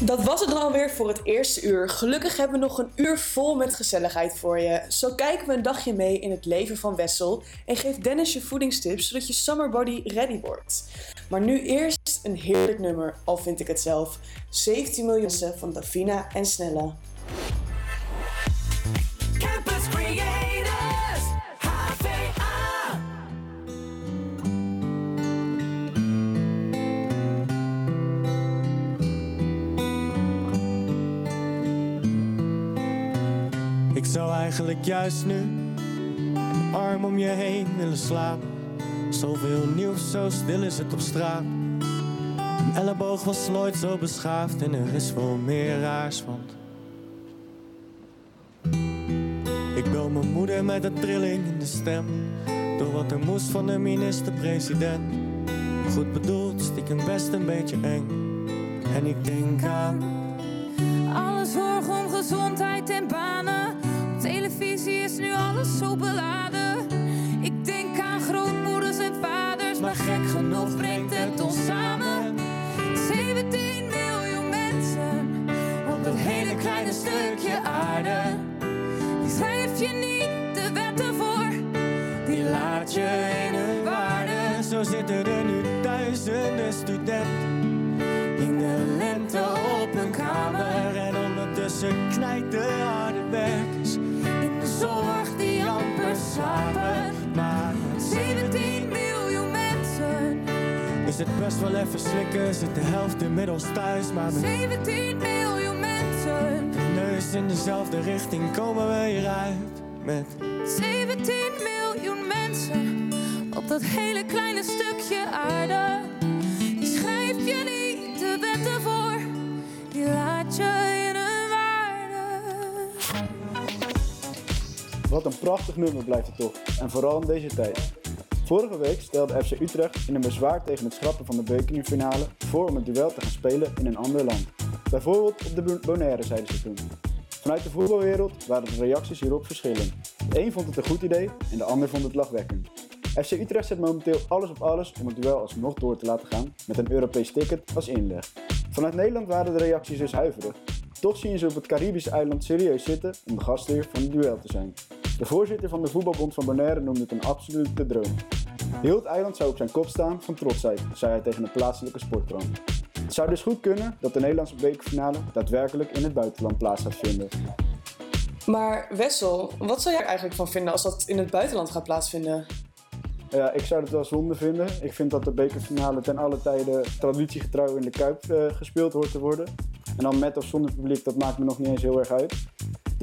Dat was het dan alweer voor het eerste uur. Gelukkig hebben we nog een uur vol met gezelligheid voor je. Zo kijken we een dagje mee in het leven van Wessel en geeft Dennis je voedingstips zodat je summerbody ready wordt. Maar nu eerst een heerlijk nummer, al vind ik het zelf. 17 miljoen van Davina en Snelle. Eigenlijk juist nu arm om je heen willen slapen. Zoveel nieuws, zo stil is het op straat. Een elleboog was nooit zo beschaafd en er is wel meer raars, want... Ik bel mijn moeder met een trilling in de stem. Door wat er moest van de minister-president. Goed bedoeld, stiekem best een beetje eng. En ik denk aan Alle zorg om gezondheid en banen. Is nu alles zo beladen. Ik denk aan grootmoeders en vaders, maar gek genoeg brengt het ons samen. 17 miljoen mensen op dat hele kleine stukje aarde. Die schrijf je niet de wetten voor, die laat je in hun waarde. Zo zitten er nu duizenden studenten in de lente op een kamer. En ondertussen knijt de slapen. Maar 17 miljoen mensen. is het best wel even slikken, zit de helft inmiddels thuis. Maar met 17 miljoen mensen. neus in dezelfde richting komen we hieruit. Met 17 miljoen mensen op dat hele kleine stukje aarde. Die schrijf je niet de wetten voor, die laat je Wat een prachtig nummer blijft het toch. En vooral in deze tijd. Vorige week stelde FC Utrecht in een bezwaar tegen het schrappen van de bekerfinale voor om het duel te gaan spelen in een ander land. Bijvoorbeeld op de Bonaire, zeiden ze toen. Vanuit de voetbalwereld waren de reacties hierop verschillend. De een vond het een goed idee en de ander vond het lachwekkend. FC Utrecht zet momenteel alles op alles om het duel alsnog door te laten gaan met een Europees ticket als inleg. Vanuit Nederland waren de reacties dus huiverig. Toch zien ze op het Caribische eiland serieus zitten om de gastheer van het duel te zijn. De voorzitter van de voetbalbond van Bonaire noemde het een absolute droom. Heel het eiland zou op zijn kop staan van trotsheid, zei hij tegen een plaatselijke sportkrant. Het zou dus goed kunnen dat de Nederlandse bekerfinale daadwerkelijk in het buitenland plaats gaat vinden. Maar Wessel, wat zou jij er eigenlijk van vinden als dat in het buitenland gaat plaatsvinden? Ja, ik zou het wel zonde vinden. Ik vind dat de bekerfinale ten alle tijde traditiegetrouw in de Kuip eh, gespeeld hoort te worden. En dan met of zonder publiek, dat maakt me nog niet eens heel erg uit.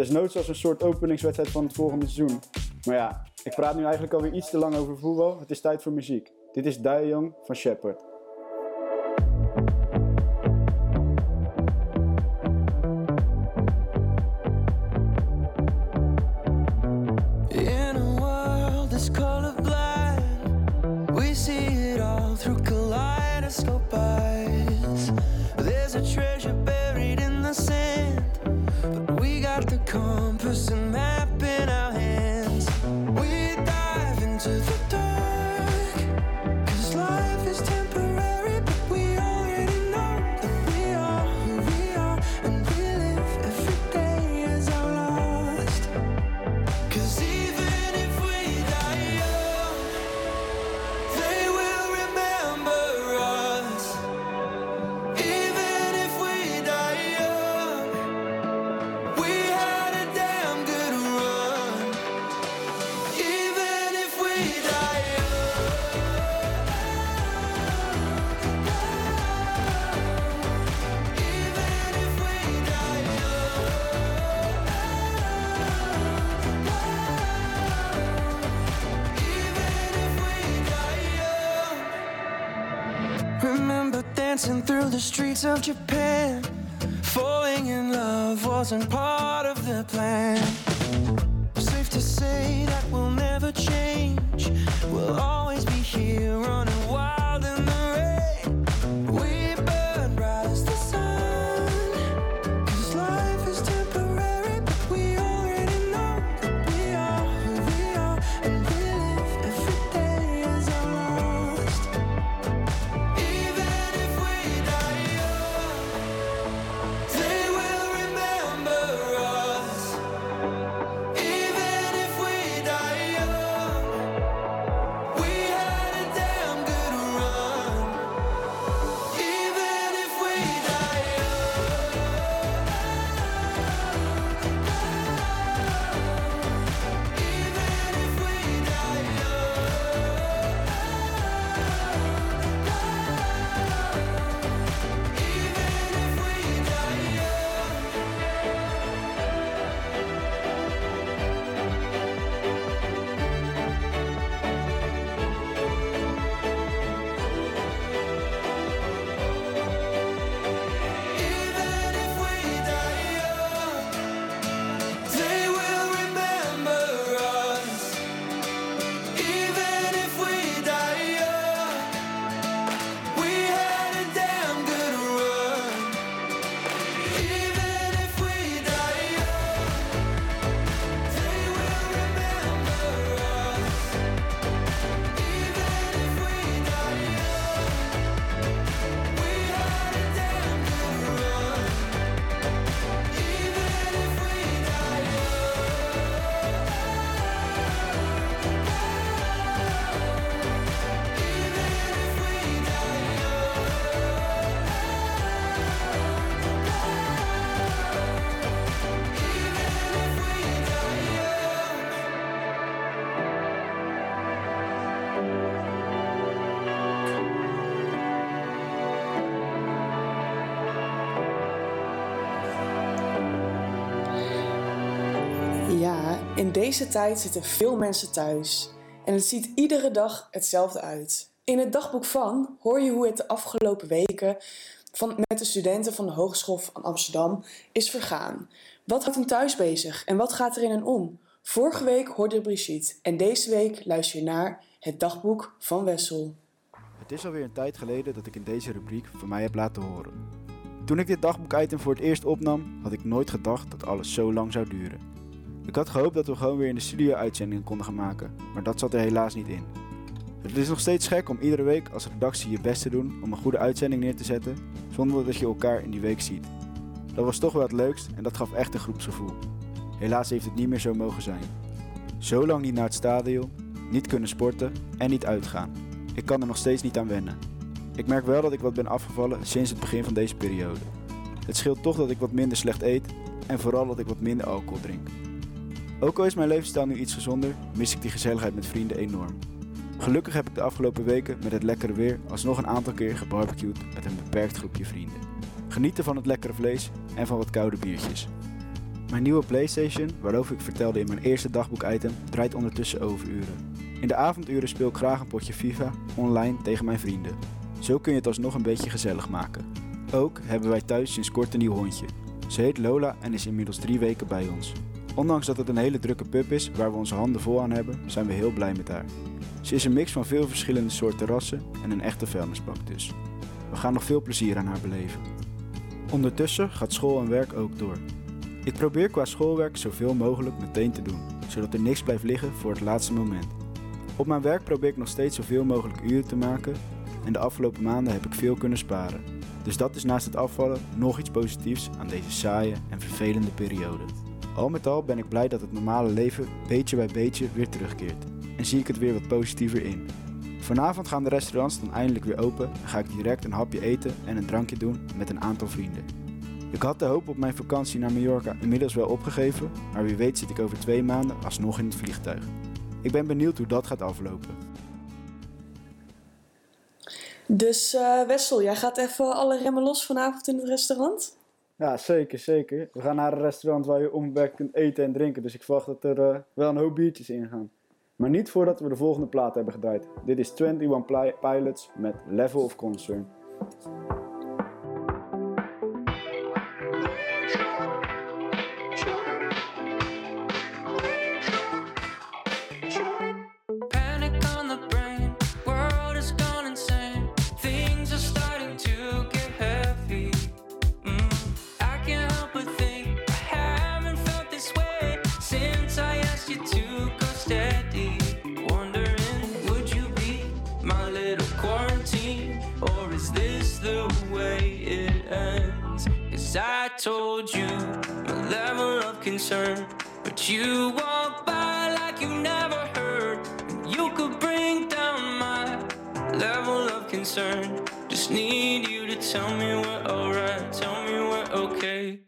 Desnoods als een soort openingswedstrijd van het volgende seizoen. Maar ja, ik praat nu eigenlijk alweer iets te lang over voetbal. Het is tijd voor muziek. Dit is Die van Shepard. person mapping out love wasn't in deze tijd zitten veel mensen thuis. En het ziet iedere dag hetzelfde uit. In het dagboek van hoor je hoe het de afgelopen weken van, met de studenten van de Hogeschool van Amsterdam is vergaan. Wat houdt hen thuis bezig en wat gaat er in hen om? Vorige week hoorde Brigitte en deze week luister je naar het dagboek van Wessel. Het is alweer een tijd geleden dat ik in deze rubriek van mij heb laten horen. Toen ik dit dagboek-item voor het eerst opnam, had ik nooit gedacht dat alles zo lang zou duren. Ik had gehoopt dat we gewoon weer in de studio uitzendingen konden gaan maken, maar dat zat er helaas niet in. Het is nog steeds gek om iedere week als redactie je best te doen om een goede uitzending neer te zetten, zonder dat je elkaar in die week ziet. Dat was toch wel het leukst en dat gaf echt een groepsgevoel. Helaas heeft het niet meer zo mogen zijn. Zo lang niet naar het stadion, niet kunnen sporten en niet uitgaan. Ik kan er nog steeds niet aan wennen. Ik merk wel dat ik wat ben afgevallen sinds het begin van deze periode. Het scheelt toch dat ik wat minder slecht eet en vooral dat ik wat minder alcohol drink. Ook al is mijn levensstijl nu iets gezonder, mis ik die gezelligheid met vrienden enorm. Gelukkig heb ik de afgelopen weken met het lekkere weer alsnog een aantal keer gebarbecued met een beperkt groepje vrienden. Genieten van het lekkere vlees en van wat koude biertjes. Mijn nieuwe PlayStation, waarover ik vertelde in mijn eerste dagboek-item, draait ondertussen overuren. In de avonduren speel ik graag een potje FIFA online tegen mijn vrienden. Zo kun je het alsnog een beetje gezellig maken. Ook hebben wij thuis sinds kort een nieuw hondje. Ze heet Lola en is inmiddels drie weken bij ons. Ondanks dat het een hele drukke pup is waar we onze handen vol aan hebben, zijn we heel blij met haar. Ze is een mix van veel verschillende soorten rassen en een echte vuilnisbak dus. We gaan nog veel plezier aan haar beleven. Ondertussen gaat school en werk ook door. Ik probeer qua schoolwerk zoveel mogelijk meteen te doen, zodat er niks blijft liggen voor het laatste moment. Op mijn werk probeer ik nog steeds zoveel mogelijk uren te maken en de afgelopen maanden heb ik veel kunnen sparen. Dus dat is naast het afvallen nog iets positiefs aan deze saaie en vervelende periode. Al met al ben ik blij dat het normale leven beetje bij beetje weer terugkeert en zie ik het weer wat positiever in. Vanavond gaan de restaurants dan eindelijk weer open en ga ik direct een hapje eten en een drankje doen met een aantal vrienden. Ik had de hoop op mijn vakantie naar Mallorca inmiddels wel opgegeven, maar wie weet zit ik over twee maanden alsnog in het vliegtuig. Ik ben benieuwd hoe dat gaat aflopen. Dus eh, Wessel, jij gaat even alle remmen los vanavond in het restaurant? Ja, zeker, zeker. We gaan naar een restaurant waar je onbeperkt kunt eten en drinken, dus ik verwacht dat er eh, wel een hoop biertjes in gaan. Maar niet voordat we de volgende plaat hebben gedraaid. Dit is 21 Pli- Pilots met Level of Concern. Told you my level of concern, but you walk by like you never heard. You could bring down my level of concern. Just need you to tell me we're alright, tell me we're okay.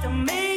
To me.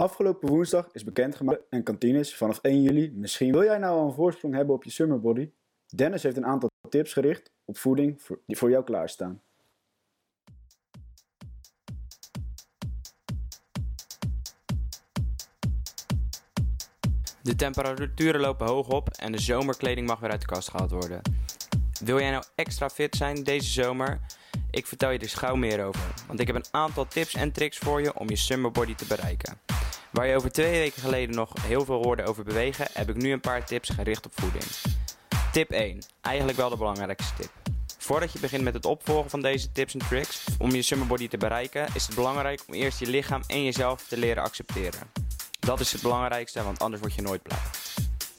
Afgelopen woensdag is bekendgemaakt en kantines vanaf 1 juli misschien. Wil jij nou al een voorsprong hebben op je summerbody? Dennis heeft een aantal tips gericht op voeding die voor jou klaarstaan. De temperaturen lopen hoog op en de zomerkleding mag weer uit de kast gehaald worden. Wil jij nou extra fit zijn deze zomer? Ik vertel je er gauw meer over, want ik heb een aantal tips en tricks voor je om je summerbody te bereiken. Waar je over twee weken geleden nog heel veel hoorde over bewegen, heb ik nu een paar tips gericht op voeding. Tip 1, eigenlijk wel de belangrijkste tip. Voordat je begint met het opvolgen van deze tips en tricks om je summerbody te bereiken, is het belangrijk om eerst je lichaam en jezelf te leren accepteren. Dat is het belangrijkste, want anders word je nooit blij.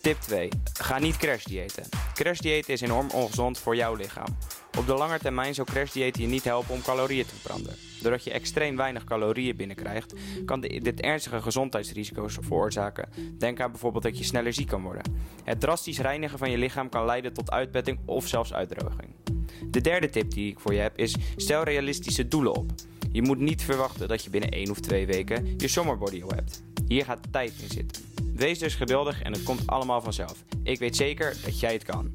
Tip 2. Ga niet crashdiëten. Crashdiëten is enorm ongezond voor jouw lichaam. Op de lange termijn zal crashdiëten je niet helpen om calorieën te verbranden. Doordat je extreem weinig calorieën binnenkrijgt, kan di- dit ernstige gezondheidsrisico's veroorzaken. Denk aan bijvoorbeeld dat je sneller ziek kan worden. Het drastisch reinigen van je lichaam kan leiden tot uitputting of zelfs uitdroging. De derde tip die ik voor je heb is: stel realistische doelen op. Je moet niet verwachten dat je binnen 1 of 2 weken je summerbody al hebt. Hier gaat tijd in zitten. Wees dus geduldig en het komt allemaal vanzelf. Ik weet zeker dat jij het kan.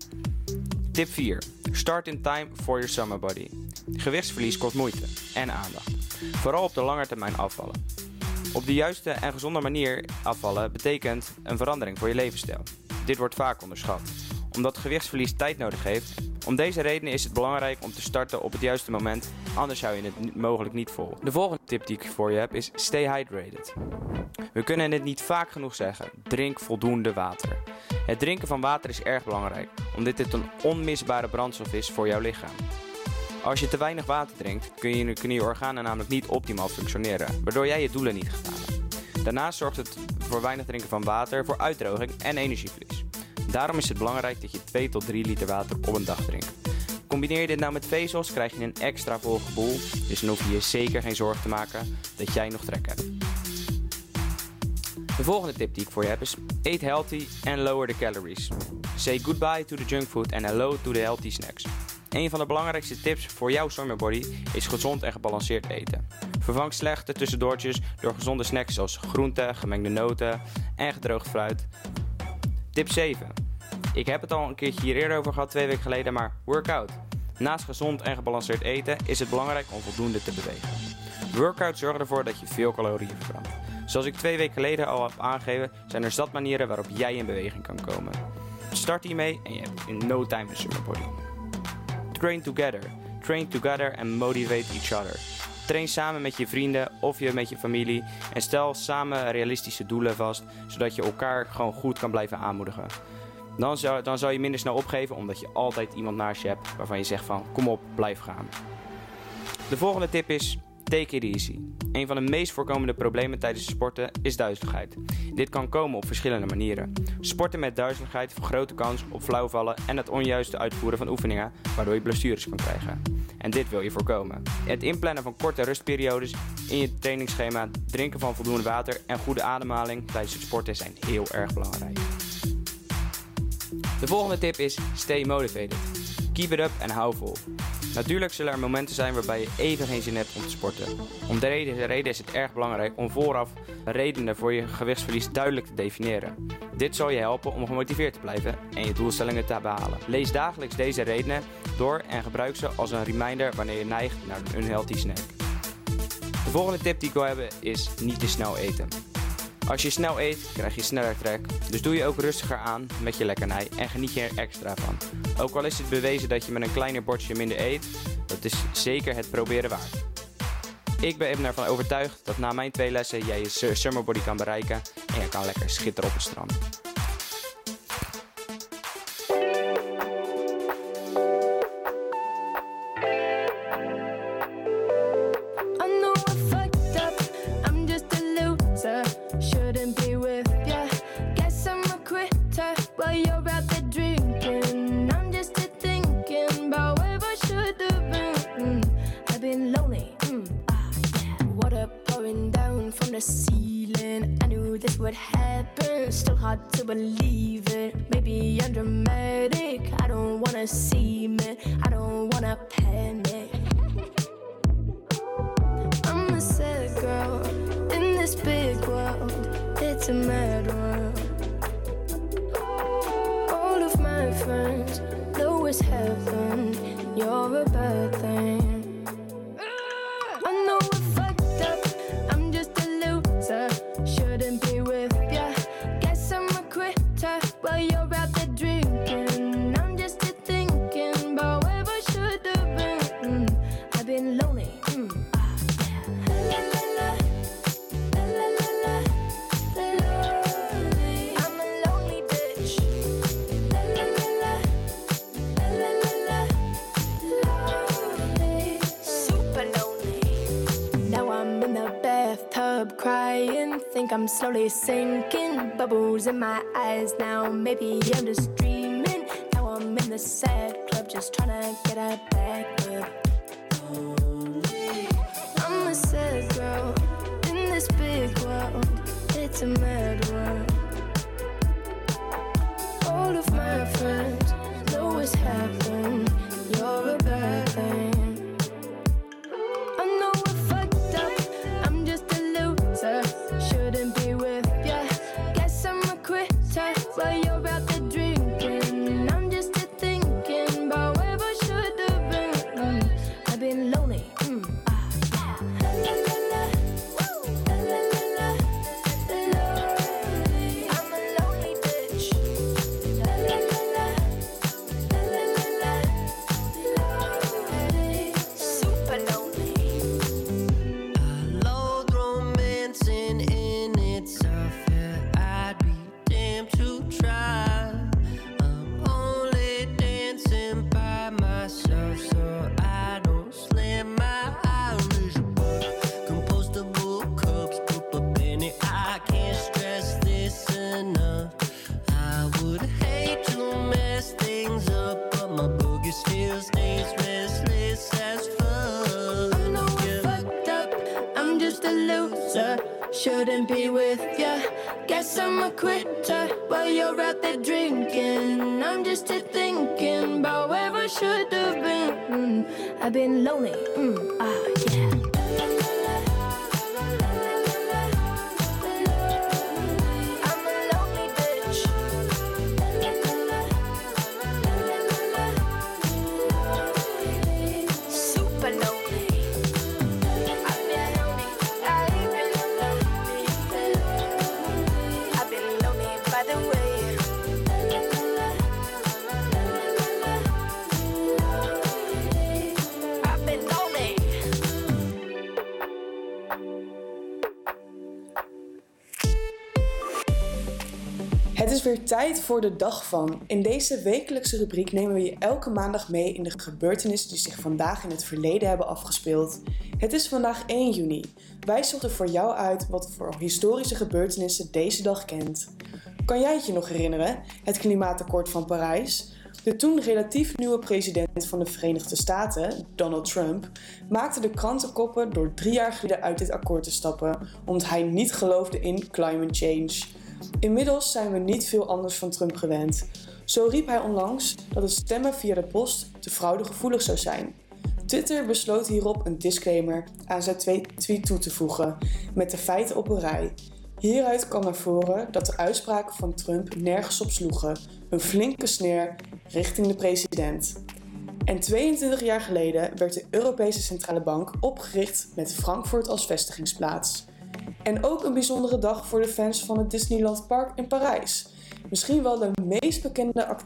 Tip 4. Start in time for your summer body. Gewichtsverlies kost moeite en aandacht. Vooral op de lange termijn afvallen. Op de juiste en gezonde manier afvallen betekent een verandering voor je levensstijl. Dit wordt vaak onderschat. Omdat gewichtsverlies tijd nodig heeft. Om deze redenen is het belangrijk om te starten op het juiste moment, anders hou je het mogelijk niet vol. De volgende tip die ik voor je heb is stay hydrated. We kunnen het niet vaak genoeg zeggen. Drink voldoende water. Het drinken van water is erg belangrijk, omdat dit een onmisbare brandstof is voor jouw lichaam. Als je te weinig water drinkt, kun je, kunnen je organen namelijk niet optimaal functioneren, waardoor jij je doelen niet gaat halen. Daarnaast zorgt het voor weinig drinken van water voor uitdroging en energieverlies. Daarom is het belangrijk dat je 2 tot 3 liter water op een dag drinkt. Combineer je dit nou met vezels, krijg je een extra vol gevoel, dus dan hoef je je zeker geen zorgen te maken dat jij nog trek hebt. De volgende tip die ik voor je heb is: eat healthy and lower the calories. Say goodbye to the junk food and hello to the healthy snacks. Een van de belangrijkste tips voor jouw summerbody is gezond en gebalanceerd eten. Vervang slechte tussendoortjes door gezonde snacks zoals groenten, gemengde noten en gedroogd fruit. Tip 7. Ik heb het al een keertje hier eerder over gehad, twee weken geleden, maar workout. Naast gezond en gebalanceerd eten is het belangrijk om voldoende te bewegen. Workouts zorgen ervoor dat je veel calorieën verbrandt. Zoals ik twee weken geleden al heb aangegeven, zijn er zat manieren waarop jij in beweging kan komen. Start hiermee en je hebt in no time een summer body. Train together. Train together and motivate each other. Train samen met je vrienden of je met je familie en stel samen realistische doelen vast, zodat je elkaar gewoon goed kan blijven aanmoedigen. Dan zal, dan je minder snel opgeven omdat je altijd iemand naast je hebt waarvan je zegt van kom op, blijf gaan. De volgende tip is take it easy. Een van de meest voorkomende problemen tijdens sporten is duizeligheid. Dit kan komen op verschillende manieren. Sporten met duizeligheid vergroot de kans op flauwvallen en het onjuiste uitvoeren van oefeningen, waardoor je blessures kan krijgen. En dit wil je voorkomen. Het inplannen van korte rustperiodes in je trainingsschema, drinken van voldoende water en goede ademhaling tijdens het sporten zijn heel erg belangrijk. De volgende tip is stay motivated. Keep it up en hou vol. Natuurlijk zullen er momenten zijn waarbij je even geen zin hebt om te sporten. Om de reden, de reden is het erg belangrijk om vooraf redenen voor je gewichtsverlies duidelijk te definiëren. Dit zal je helpen om gemotiveerd te blijven en je doelstellingen te behalen. Lees dagelijks deze redenen door en gebruik ze als een reminder wanneer je neigt naar een unhealthy snack. De volgende tip die ik wil hebben is niet te snel eten. Als je snel eet, krijg je sneller trek. Dus doe je ook rustiger aan met je lekkernij en geniet je er extra van. Ook al is het bewezen dat je met een kleiner bordje minder eet, dat is zeker het proberen waard. Ik ben ervan overtuigd dat na mijn twee lessen jij je su- summerbody kan bereiken en je kan lekker schitteren op het strand. Slowly sinking. Bubbles in my eyes now. Maybe I'm just dreaming. Shouldn't be with ya. Guess I'm a quitter while you're out there drinking. I'm just a thinking about where I should have been. Mm, I've been lonely. Mm, ah, yeah. Tijd voor de dag van. In deze wekelijkse rubriek nemen we je elke maandag mee in de gebeurtenissen die zich vandaag in het verleden hebben afgespeeld. Het is vandaag 1 juni. Wij zochten voor jou uit wat voor historische gebeurtenissen deze dag kent. Kan jij het je nog herinneren? Het klimaatakkoord van Parijs? De toen relatief nieuwe president van de Verenigde Staten, Donald Trump, maakte de krantenkoppen door drie jaar geleden uit dit akkoord te stappen, omdat hij niet geloofde in climate change. Inmiddels zijn we niet veel anders van Trump gewend. Zo riep hij onlangs dat het stemmen via de post te fraudegevoelig zou zijn. Twitter besloot hierop een disclaimer aan zijn twee- tweet toe te voegen, met de feiten op een rij. Hieruit kwam naar voren dat de uitspraken van Trump nergens op sloegen, een flinke sneer richting de president. En 22 jaar geleden werd de Europese Centrale Bank opgericht met Frankfurt als vestigingsplaats. En ook een bijzondere dag voor de fans van het Disneyland Park in Parijs. Misschien wel de meest bekende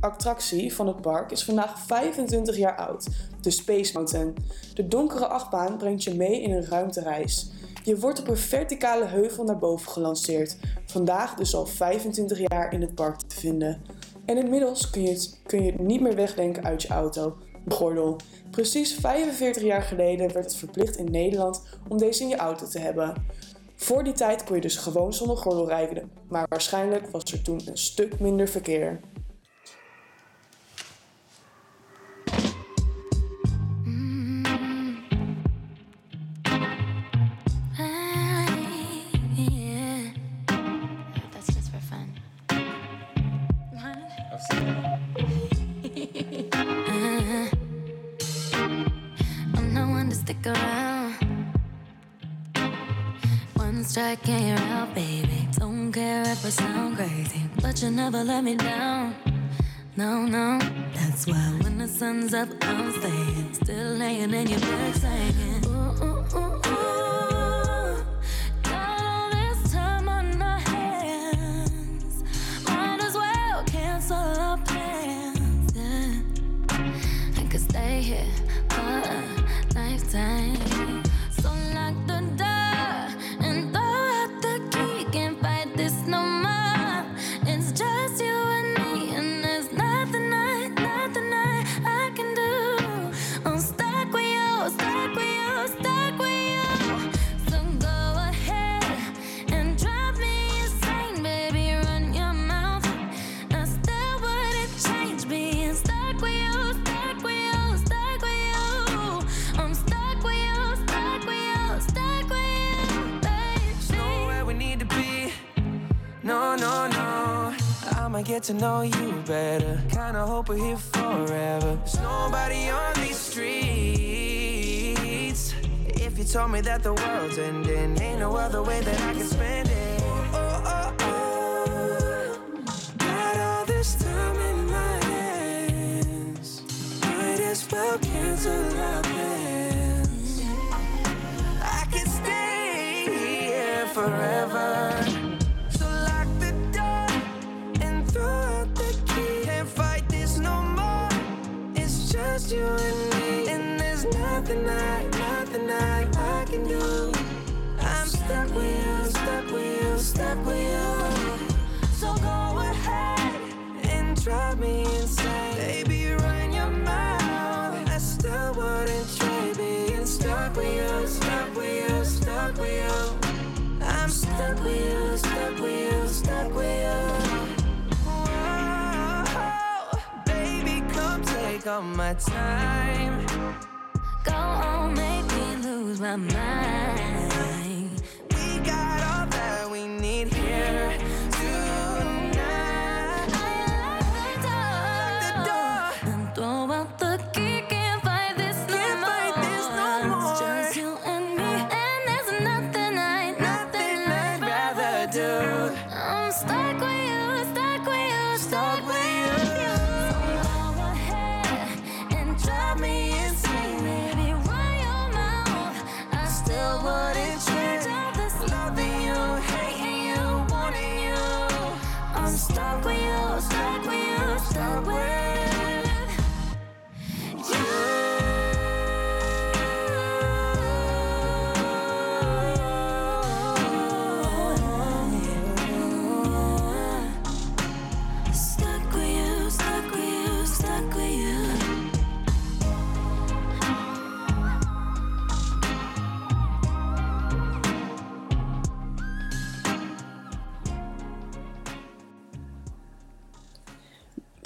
attractie van het park is vandaag 25 jaar oud, de Space Mountain. De donkere achtbaan brengt je mee in een ruimtereis. Je wordt op een verticale heuvel naar boven gelanceerd, vandaag dus al 25 jaar in het park te vinden. En inmiddels kun je het, kun je het niet meer wegdenken uit je auto, gordel. Precies 45 jaar geleden werd het verplicht in Nederland om deze in je auto te hebben. Voor die tijd kon je dus gewoon zonder gordel rijden, maar waarschijnlijk was er toen een stuk minder verkeer. And you're out, baby. Don't care if I sound crazy, but you never let me down. No, no, that's why when the sun's up, I'm staying. Still laying in your bed saying, get to know you better. Kinda hope we're here forever. There's nobody on these streets. If you told me that the world's ending, ain't no other way that I can spend it. Oh, oh, oh. All this time in my hands. Might as well cancel our plans. I could stay here forever. Stuck with you, stuck with you, stuck with you. So go ahead and drive me insane. Baby, run your mouth. I still wouldn't trade being stuck with you, stuck with you, stuck with you. I'm stuck with you, stuck with you, stuck with you. Whoa, baby, come take all my time. Go on, make me lose my mind. With you, stuck with you, stuck with you.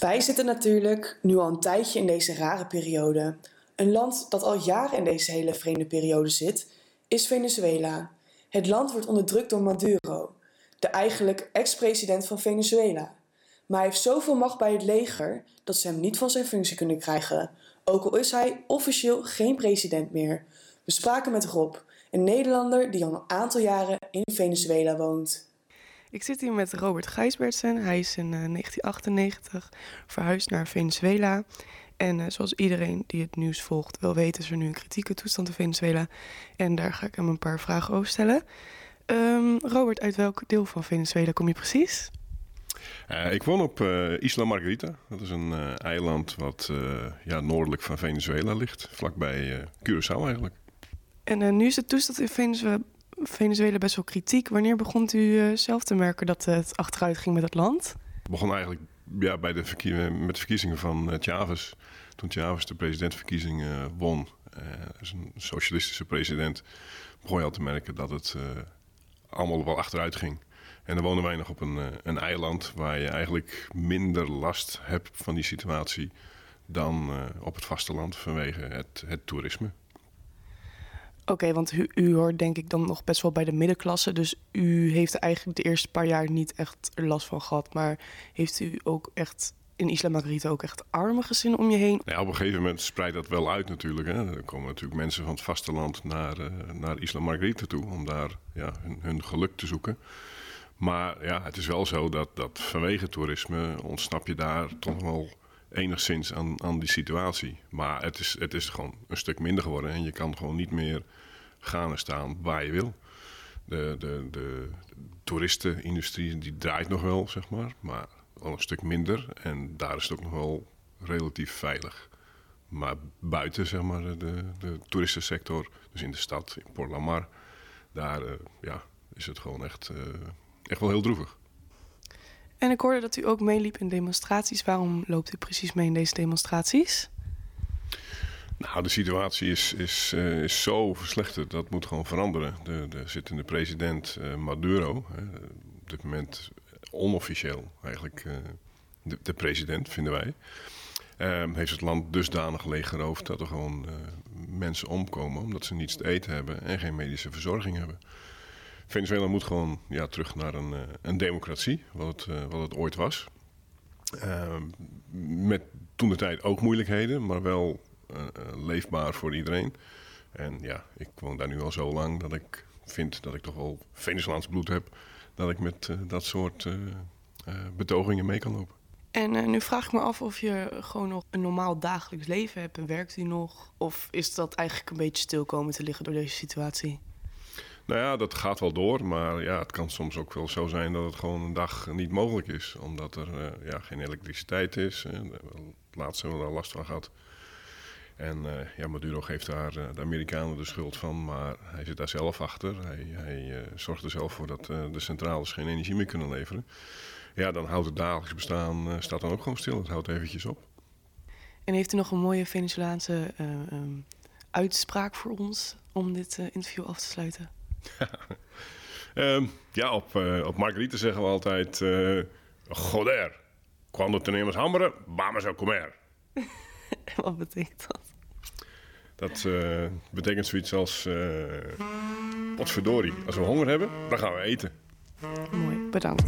Wij zitten natuurlijk nu al een tijdje in deze rare periode. Een land dat al jaren in deze hele vreemde periode zit, is Venezuela. Het land wordt onderdrukt door Maduro, de eigenlijk ex-president van Venezuela. Maar hij heeft zoveel macht bij het leger dat ze hem niet van zijn functie kunnen krijgen, ook al is hij officieel geen president meer. We spraken met Rob, een Nederlander die al een aantal jaren in Venezuela woont. Ik zit hier met Robert Gijsbertsen. Hij is in eh, 1998 verhuisd naar Venezuela. En eh, zoals iedereen die het nieuws volgt wel weet, is er nu een kritieke toestand in Venezuela. En daar ga ik hem een paar vragen over stellen. Ehm, Robert, uit welk deel van Venezuela kom je precies? Eh, ik woon op eh, Isla Margarita. Dat is een eh, eiland wat eh, ja, noordelijk van Venezuela ligt. Vlakbij eh, Curaçao eigenlijk. En eh, nu is de toestand in Venezuela, best wel kritiek. Wanneer begon u eh, zelf te merken dat het achteruit ging met het land? Het begon eigenlijk ja, bij de met de verkiezingen van eh, Chavez. Toen Chavez de presidentsverkiezingen eh, won. is een socialistische president. Begon je al te merken dat het allemaal wel achteruit ging. En dan wonen wij nog op een, een eiland waar je eigenlijk minder last hebt van die situatie dan op het vasteland vanwege het, het toerisme. Oké, want u, hoort denk ik dan nog best wel bij de middenklasse. Dus u heeft eigenlijk de eerste paar jaar niet echt last van gehad. Maar heeft u ook echt in Isla Margarita ook echt arme gezinnen om je heen? Ja, op een gegeven moment spreidt dat wel uit natuurlijk. Hè. Er komen natuurlijk mensen van het vasteland naar, eh, naar Isla Margarita toe om daar ja, hun, hun geluk te zoeken. Maar ja, het is wel zo dat, dat vanwege toerisme ontsnap je daar toch wel enigszins aan, aan die situatie. Maar het is, het is gewoon een stuk minder geworden en je kan gewoon niet meer gaan en staan waar je wil. De, de, de toeristenindustrie die draait nog wel, zeg maar, maar al een stuk minder. En daar is het ook nog wel relatief veilig. Maar buiten, zeg maar, de, de toeristensector, dus in de stad, in Port Lamar, daar eh, ja, is het gewoon echt, eh, echt wel heel droevig. En ik hoorde dat u ook meeliep in demonstraties. Waarom loopt u precies mee in deze demonstraties? Nou, de situatie is, is, eh, is zo verslechterd. Dat moet gewoon veranderen. De, de zittende president eh, Maduro, hè, op dit moment onofficieel eigenlijk eh, de, de president, vinden wij, eh, heeft het land dusdanig leeggeroofd dat er gewoon mensen omkomen omdat ze niets te eten hebben en geen medische verzorging hebben. Venezuela moet gewoon ja, terug naar een, een democratie, wat het, wat het ooit was. Ehm, met toen de tijd ook moeilijkheden, maar wel leefbaar voor iedereen. En ja, ik woon daar nu al zo lang dat ik vind dat ik toch wel Venezolaans bloed heb. Dat ik met eh, dat soort eh, eh, betogingen mee kan lopen. En eh, nu vraag ik me af of je gewoon nog een normaal dagelijks leven hebt en werkt u nog? Of is dat eigenlijk een beetje stil komen te liggen door deze situatie? Nou ja, dat gaat wel door, maar ja, het kan soms ook wel zo zijn dat het gewoon een dag niet mogelijk is. Omdat er eh, ja, geen elektriciteit is. Eh, laatst hebben we daar last van gehad. En eh, ja, Maduro geeft daar eh, de Amerikanen de schuld van, maar hij zit daar zelf achter. Hij, hij eh, zorgt er zelf voor dat de centrales geen energie meer kunnen leveren. Ja, dan houdt het dagelijks bestaan, staat dan ook gewoon stil. Het houdt eventjes op. En heeft u nog een mooie Venezolaanse eh, ehm, uitspraak voor ons om dit interview af te sluiten? Ehm, ja, op, eh op Margarita zeggen we altijd... eh Joder, cuando tenemos hambre, vamos a comer. Wat betekent dat? Dat eh, betekent zoiets als... eh potverdorie, als we honger hebben, dan gaan we eten. Mooi, bedankt.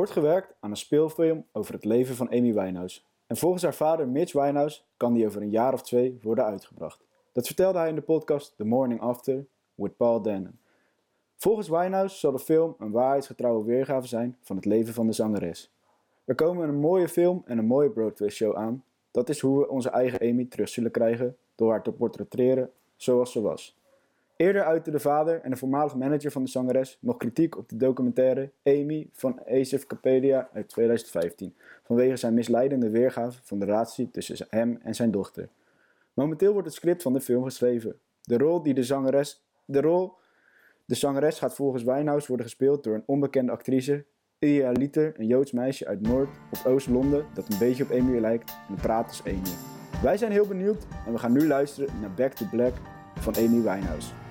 Wordt gewerkt aan een speelfilm over het leven van Amy Winehouse. En volgens haar vader Mitch Winehouse kan die over een jaar of twee worden uitgebracht. Dat vertelde hij in de podcast The Morning After with Paul Dannon. Volgens Winehouse zal de film een waarheidsgetrouwe weergave zijn van het leven van de zangeres. Er komen een mooie film en een mooie Broadway show aan. Dat is hoe we onze eigen Amy terug zullen krijgen door haar te portretteren zoals ze was. Eerder uitte de vader en de voormalige manager van de zangeres nog kritiek op de documentaire Amy van Asif Kapadia uit 2015 vanwege zijn misleidende weergave van de relatie tussen hem en zijn dochter. Momenteel wordt het script van de film geschreven. De rol die de zangeres, de rol de zangeres gaat volgens Winehouse worden gespeeld door een onbekende actrice, Ilia Liter, een Joods meisje uit Noord- of Oost-Londen dat een beetje op Amy lijkt en praat als Amy. Wij zijn heel benieuwd en we gaan nu luisteren naar Back to Black van Amy Winehouse.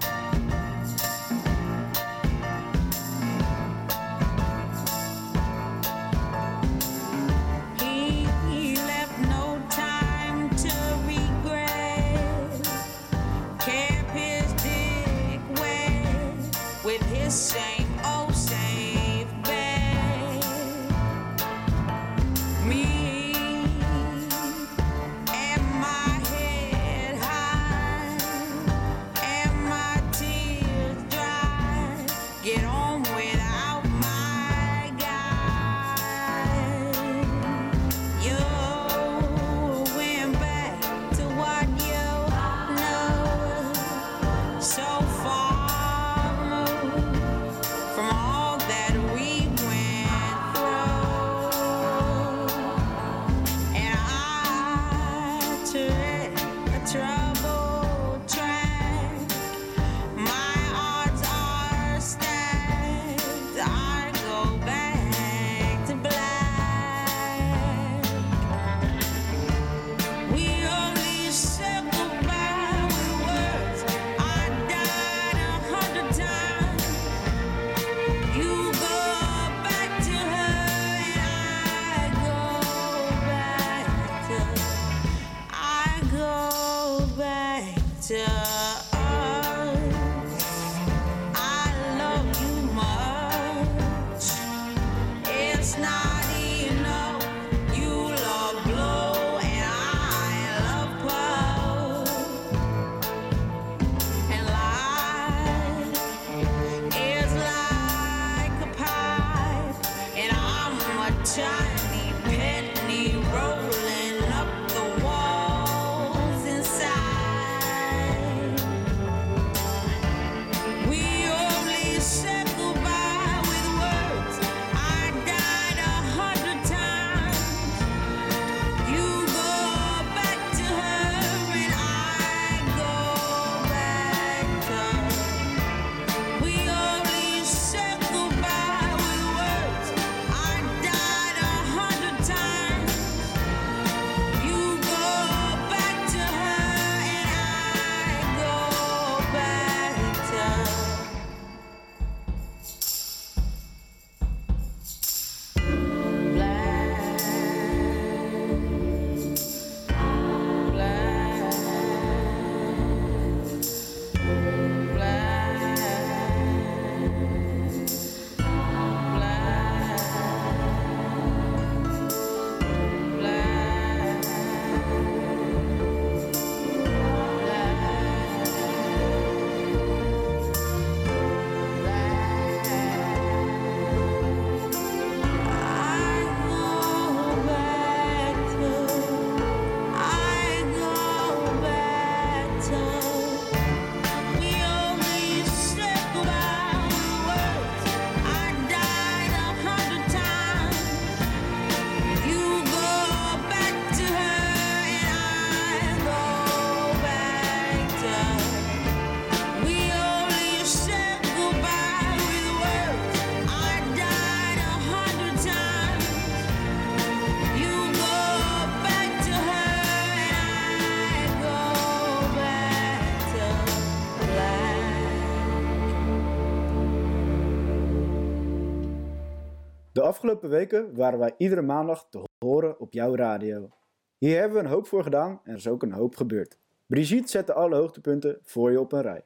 Afgelopen weken waren wij iedere maandag te horen op jouw radio. Hier hebben we een hoop voor gedaan en er is ook een hoop gebeurd. Brigitte zette alle hoogtepunten voor je op een rij.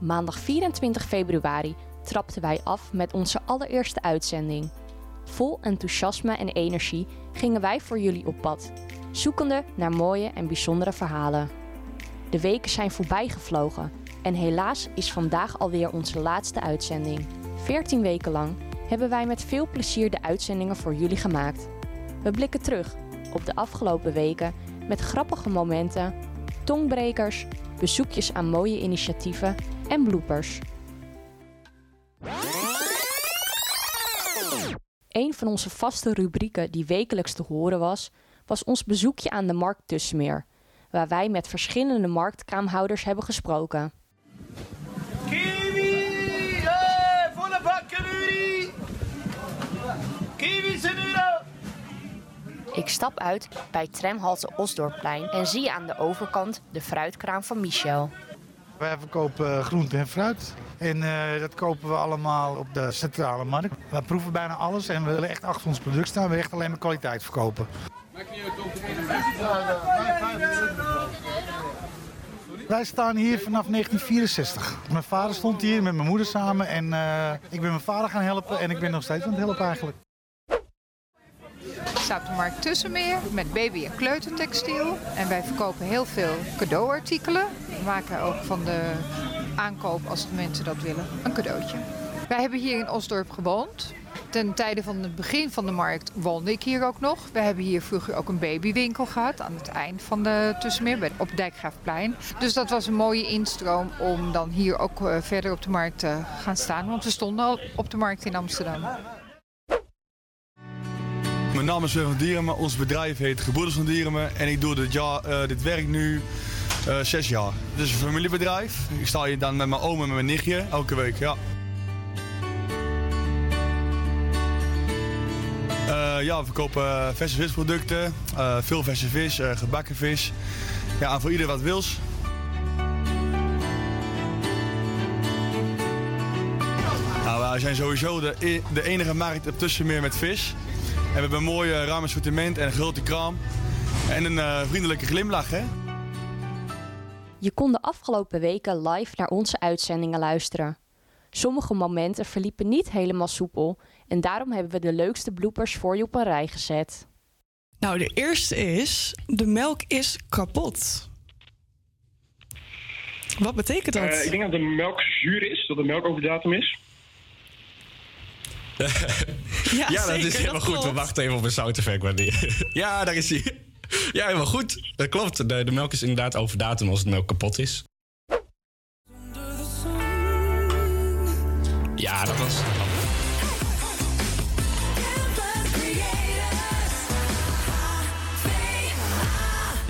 Maandag 24 februari trapten wij af met onze allereerste uitzending. Vol enthousiasme en energie gingen wij voor jullie op pad, zoekende naar mooie en bijzondere verhalen. De weken zijn voorbij gevlogen en helaas is vandaag alweer onze laatste uitzending. 14 weken lang hebben wij met veel plezier de uitzendingen voor jullie gemaakt. We blikken terug op de afgelopen weken met grappige momenten, tongbrekers, bezoekjes aan mooie initiatieven en bloopers. Een van onze vaste rubrieken die wekelijks te horen was, was ons bezoekje aan de Markt Tussenmeer, waar wij met verschillende marktkraamhouders hebben gesproken. Ik stap uit bij tramhalte Osdorpplein en zie aan de overkant de fruitkraam van Michel. Wij verkopen groente en fruit. En eh, dat kopen we allemaal op de centrale markt. We proeven bijna alles en we willen echt achter ons product staan. We willen echt alleen maar kwaliteit verkopen. Wij staan hier vanaf 1964. Mijn vader stond hier met mijn moeder samen en eh, ik ben mijn vader gaan helpen en ik ben nog steeds aan het helpen eigenlijk. Ik sta op de markt Tussenmeer met baby- en kleutertextiel. En wij verkopen heel veel cadeauartikelen. We maken ook van de aankoop, als de mensen dat willen, een cadeautje. Wij hebben hier in Osdorp gewoond. Ten tijde van het begin van de markt woonde ik hier ook nog. We hebben hier vroeger ook een babywinkel gehad aan het eind van de Tussenmeer op Dijkgraafplein. Dus dat was een mooie instroom om dan hier ook eh, verder op de markt te gaan staan. Want we stonden al op de markt in Amsterdam. Mijn naam is Sven van Dierenme. Ons bedrijf heet Gebroeders van Dierenme. En ik doe dit, eh, dit werk nu eh, zes jaar. Het is een familiebedrijf. Ik sta hier dan met mijn oom en met mijn nichtje elke week. Ja. Eh, ja, we verkopen verse visproducten. veel verse vis, gebakken vis. Ja, en voor ieder wat wils. Nou, wij zijn sowieso de, e- de enige markt op Tussenmeer met vis. En we hebben een mooi ruim assortiment en een grote kraam. En een eh, vriendelijke glimlach, hè? Je kon de afgelopen weken live naar onze uitzendingen luisteren. Sommige momenten verliepen niet helemaal soepel en daarom hebben we de leukste bloopers voor je op een rij gezet. Nou, de eerste is: de melk is kapot. Wat betekent dat? Eh, ik denk dat de melk zuur is, dat de melk over de datum is. Ja, Ja, dat zeker, is helemaal dat goed. We wachten even op een wanneer- ja, daar is hij. Ja, helemaal goed. Dat klopt. De, de melk is inderdaad over datum als het melk kapot is. Ja, dat was...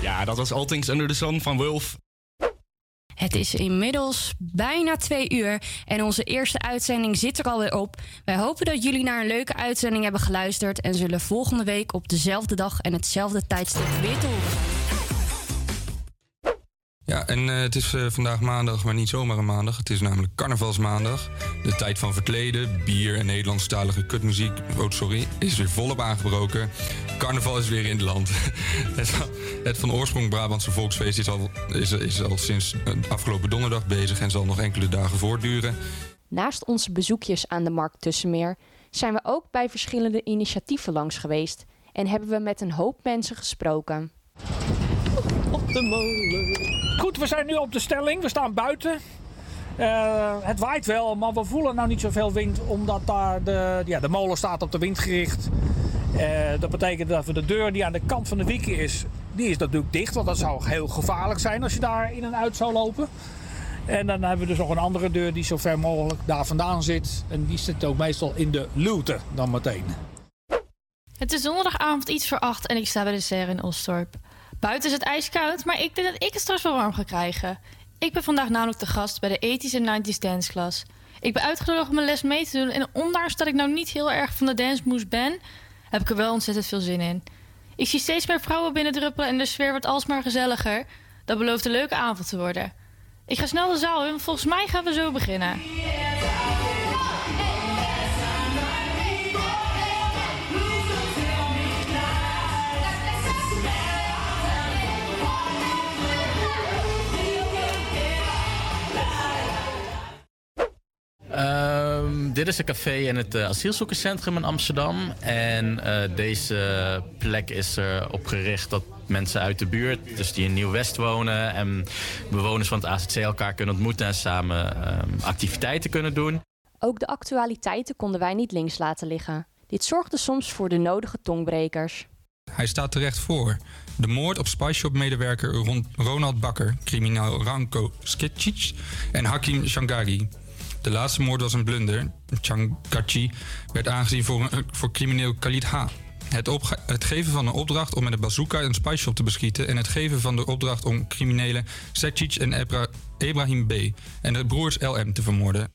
Ja, dat was All Things Under the Sun van Wolf. Het is inmiddels bijna twee uur en onze eerste uitzending zit er alweer op. Wij hopen dat jullie naar een leuke uitzending hebben geluisterd en zullen volgende week op dezelfde dag en hetzelfde tijdstip weer te horen zijn. Ja, en eh, het is eh, vandaag maandag, maar niet zomaar een maandag. Het is namelijk carnavalsmaandag. De tijd van verkleden, bier en Nederlandstalige kutmuziek, oh sorry, is weer volop aangebroken. Carnaval is weer in het land. het, van- het van oorsprong Brabantse volksfeest is al, is, is al sinds eh, afgelopen donderdag bezig en zal nog enkele dagen voortduren. Naast onze bezoekjes aan de Markt Tussenmeer zijn we ook bij verschillende initiatieven langs geweest en hebben we met een hoop mensen gesproken. Op de molen. Goed, we zijn nu op de stelling. We staan buiten. Eh, het waait wel, maar we voelen nou niet zoveel wind, omdat daar de, ja, de molen staat op de wind gericht. Eh, dat betekent dat we de deur die aan de kant van de wieken is, die is natuurlijk dicht. Want dat zou heel gevaarlijk zijn als je daar in en uit zou lopen. En dan hebben we dus nog een andere deur die zo ver mogelijk daar vandaan zit. En die zit ook meestal in de luwte dan meteen. Het is donderdagavond iets voor acht en ik sta bij de serre in Osdorp. Buiten is het ijskoud, maar ik denk dat ik het straks wel warm ga krijgen. Ik ben vandaag namelijk de gast bij de 80s en 90s danceklas. Ik ben uitgenodigd om een les mee te doen en ondanks dat ik nou niet heel erg van de dancemoes ben, heb ik er wel ontzettend veel zin in. Ik zie steeds meer vrouwen binnendruppelen en de sfeer wordt alsmaar gezelliger. Dat belooft een leuke avond te worden. Ik ga snel de zaal in, volgens mij gaan we zo beginnen. Dit is een café in het uh, asielzoekerscentrum in Amsterdam. En uh, deze plek is erop gericht dat mensen uit de buurt, dus die in Nieuw-West wonen... en bewoners van het AZC elkaar kunnen ontmoeten en samen uh, activiteiten kunnen doen. Ook de actualiteiten konden wij niet links laten liggen. Dit zorgde soms voor de nodige tongbrekers. Hij staat terecht voor. De moord op Spice Shop-medewerker Ronald Bakker, criminaal Ranko Skicic en Hakim Shangari. De laatste moord was een blunder. Changachi werd aangezien voor, voor crimineel Khalid H. Het, het, geven van een opdracht om met een bazooka een spice shop te beschieten... en het geven van de opdracht om criminelen Sekic en Ebra Ibrahim B. en de broers LM te vermoorden.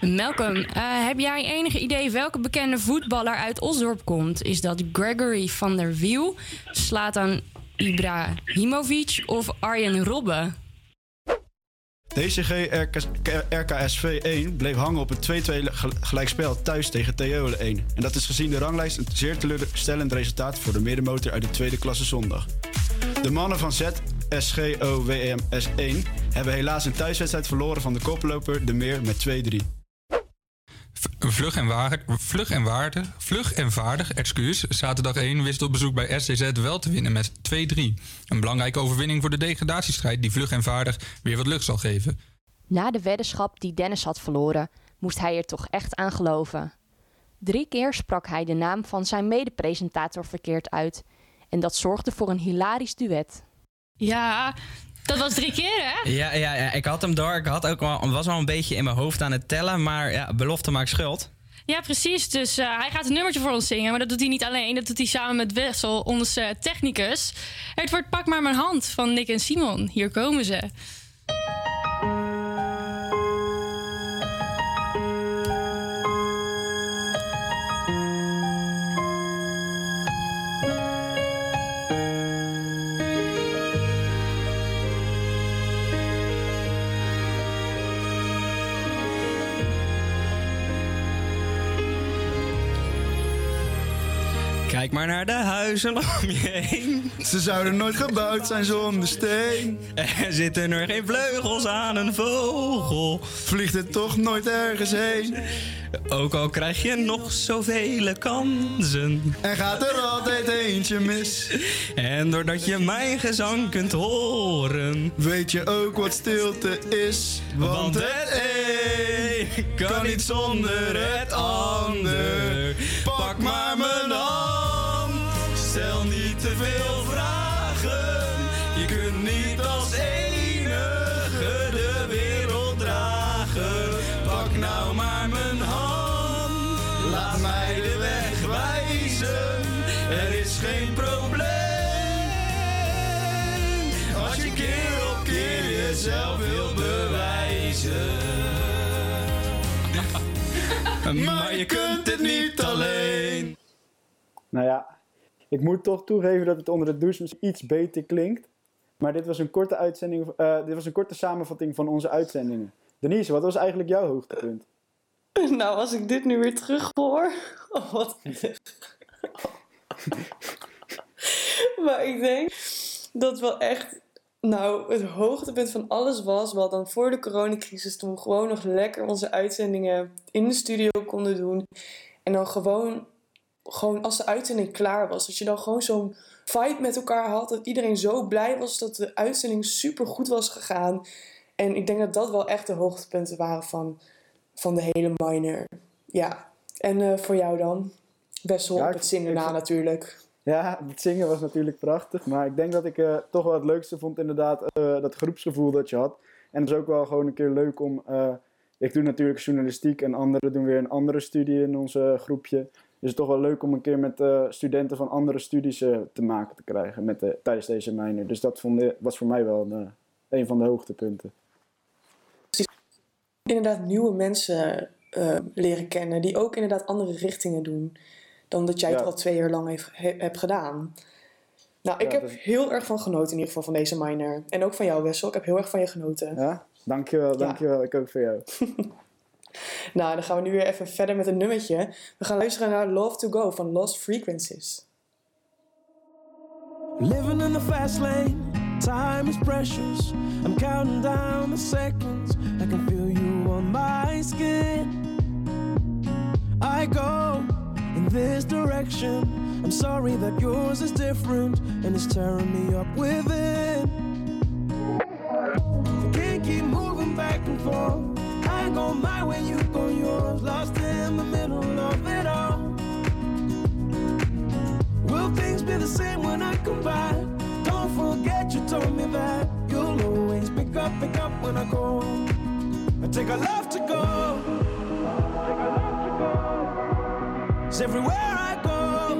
Malcolm, uh, heb jij enig idee welke bekende voetballer uit Osdorp komt? Is dat Gregory van der Wiel, Slatan Ibrahimovic of Arjen Robben? DCG RKSV 1 bleef hangen op een 2-2 gelijkspel thuis tegen Theole 1. En dat is gezien de ranglijst een zeer teleurstellend resultaat voor de middenmotor uit de tweede klasse zondag. De mannen van ZSGOWMS 1 hebben helaas een thuiswedstrijd verloren van de koploper De Meer met 2-3. Vlug en, waardig, vlug en waardig, vlug en vaardig, excuus. Zaterdag 1 wist op bezoek bij SCZ wel te winnen met 2-3. Een belangrijke overwinning voor de degradatiestrijd die vlug en vaardig weer wat lucht zal geven. Na de weddenschap die Dennis had verloren, moest hij er toch echt aan geloven. Drie keer sprak hij de naam van zijn medepresentator verkeerd uit. En dat zorgde voor een hilarisch duet. Ja, dat was drie keer, hè? Ja, ja, ja, ik had hem door. Ik had ook wel, was wel een beetje in mijn hoofd aan het tellen. Maar ja, belofte maakt schuld. Ja, precies. Dus uh, hij gaat een nummertje voor ons zingen. Maar dat doet hij niet alleen. Dat doet hij samen met Wessel, onze uh, technicus. Het wordt Pak maar mijn hand van Nick en Simon. Hier komen ze. Maar naar de huizen om je heen. Ze zouden nooit gebouwd zijn zonder steen. Er zitten er geen vleugels aan een vogel. Vliegt het toch nooit ergens heen. Ook al krijg je nog zoveel kansen. En gaat er altijd eentje mis. En doordat je mijn gezang kunt horen. Weet je ook wat stilte is. Want het een kan niet zonder het ander. Jezelf wil bewijzen. maar je kunt het niet alleen. Nou ja, ik moet toch toegeven dat het onder de douche iets beter klinkt. Maar dit was een korte, uitzending, uh, dit was een korte samenvatting van onze uitzendingen. Denise, wat was eigenlijk jouw hoogtepunt? Nou, als ik dit nu weer terug hoor. Oh, wat. maar ik denk dat wel echt. Nou, het hoogtepunt van alles was wel dan voor de coronacrisis. Toen we gewoon nog lekker onze uitzendingen in de studio konden doen. En dan gewoon gewoon als de uitzending klaar was, dat je dan gewoon zo'n fight met elkaar had. Dat iedereen zo blij was dat de uitzending super goed was gegaan. En ik denk dat dat wel echt de hoogtepunten waren van, van de hele minor. Ja. En uh, voor jou dan? Best wel ja, op het zingen na natuurlijk. Ja, het zingen was natuurlijk prachtig. Maar ik denk dat ik uh, toch wel het leukste vond inderdaad uh, dat groepsgevoel dat je had. En het is ook wel gewoon een keer leuk om... ik doe natuurlijk journalistiek en anderen doen weer een andere studie in ons groepje is het toch wel leuk om een keer met studenten van andere studies te maken te krijgen met de, tijdens deze minor. Dus dat vond, was voor mij wel een, een van de hoogtepunten. Inderdaad nieuwe mensen leren kennen die ook inderdaad andere richtingen doen dan dat jij ja. het al twee jaar lang heeft, he, hebt gedaan. Nou, ik ja, heb heel erg van genoten in ieder geval van deze minor. En ook van jou Wessel, ik heb heel erg van je genoten. Ja, dankjewel, dankjewel. Ik ook voor jou. Nou, dan gaan we nu weer even verder met een nummertje. We gaan luisteren naar Love to Go van Lost Frequencies. Living in the fast lane, time is precious. I'm counting down the seconds. I can feel you on my skin. I go this direction. I'm sorry that yours is different and it's tearing me up within. I can't keep moving back and forth. I go my way, you go yours, lost in the middle of it all. Will things be the same when I come back? Don't forget you told me that you'll always pick up, pick up when I go. I take a love to go. Cause everywhere I go,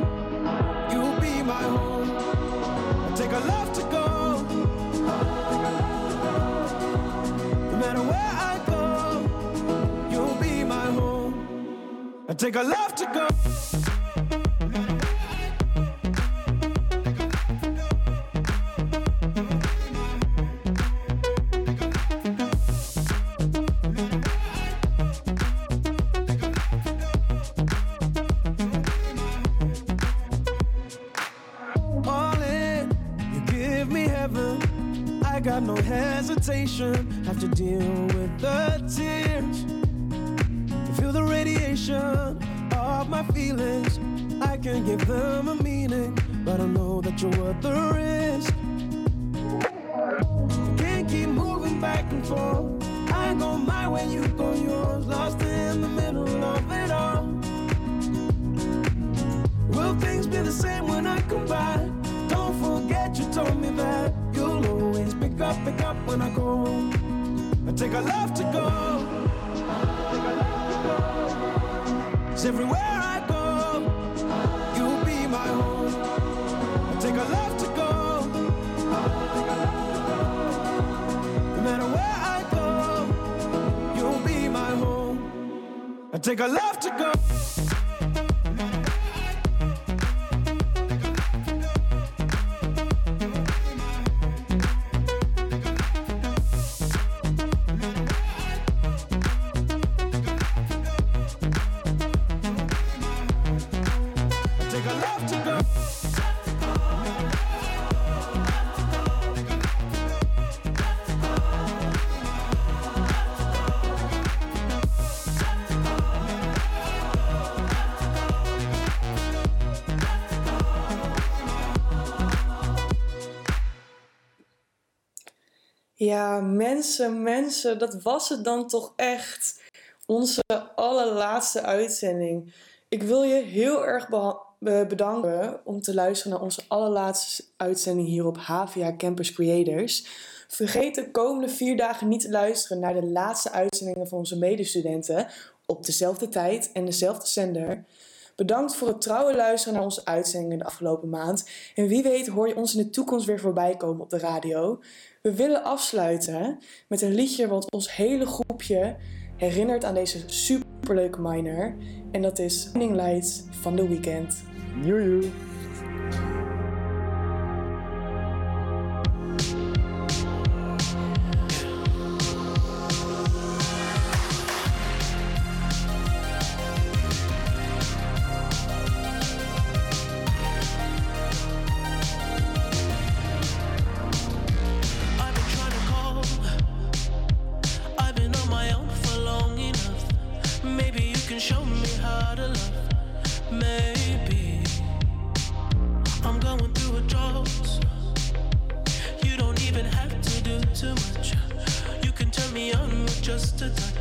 you'll be my home. I take a love to go. No matter where I go, you'll be my home. I take a love to go. Take a love to go. Mensen, mensen, dat was het dan toch echt. Onze allerlaatste uitzending. Ik wil je heel erg bedanken om te luisteren naar onze allerlaatste uitzending hier op HVA Campus Creators. Vergeet de komende vier dagen niet te luisteren naar de laatste uitzendingen van onze medestudenten op dezelfde tijd en dezelfde zender. Bedankt voor het trouwe luisteren naar onze uitzendingen de afgelopen maand. En wie weet hoor je ons in de toekomst weer voorbij komen op de radio. We willen afsluiten met een liedje wat ons hele groepje herinnert aan deze superleuke miner. En dat is Shining Lights van The Weeknd. Joejoe. show me how to love. Maybe I'm going through a drought. You don't even have to do too much. You can turn me on with just a touch.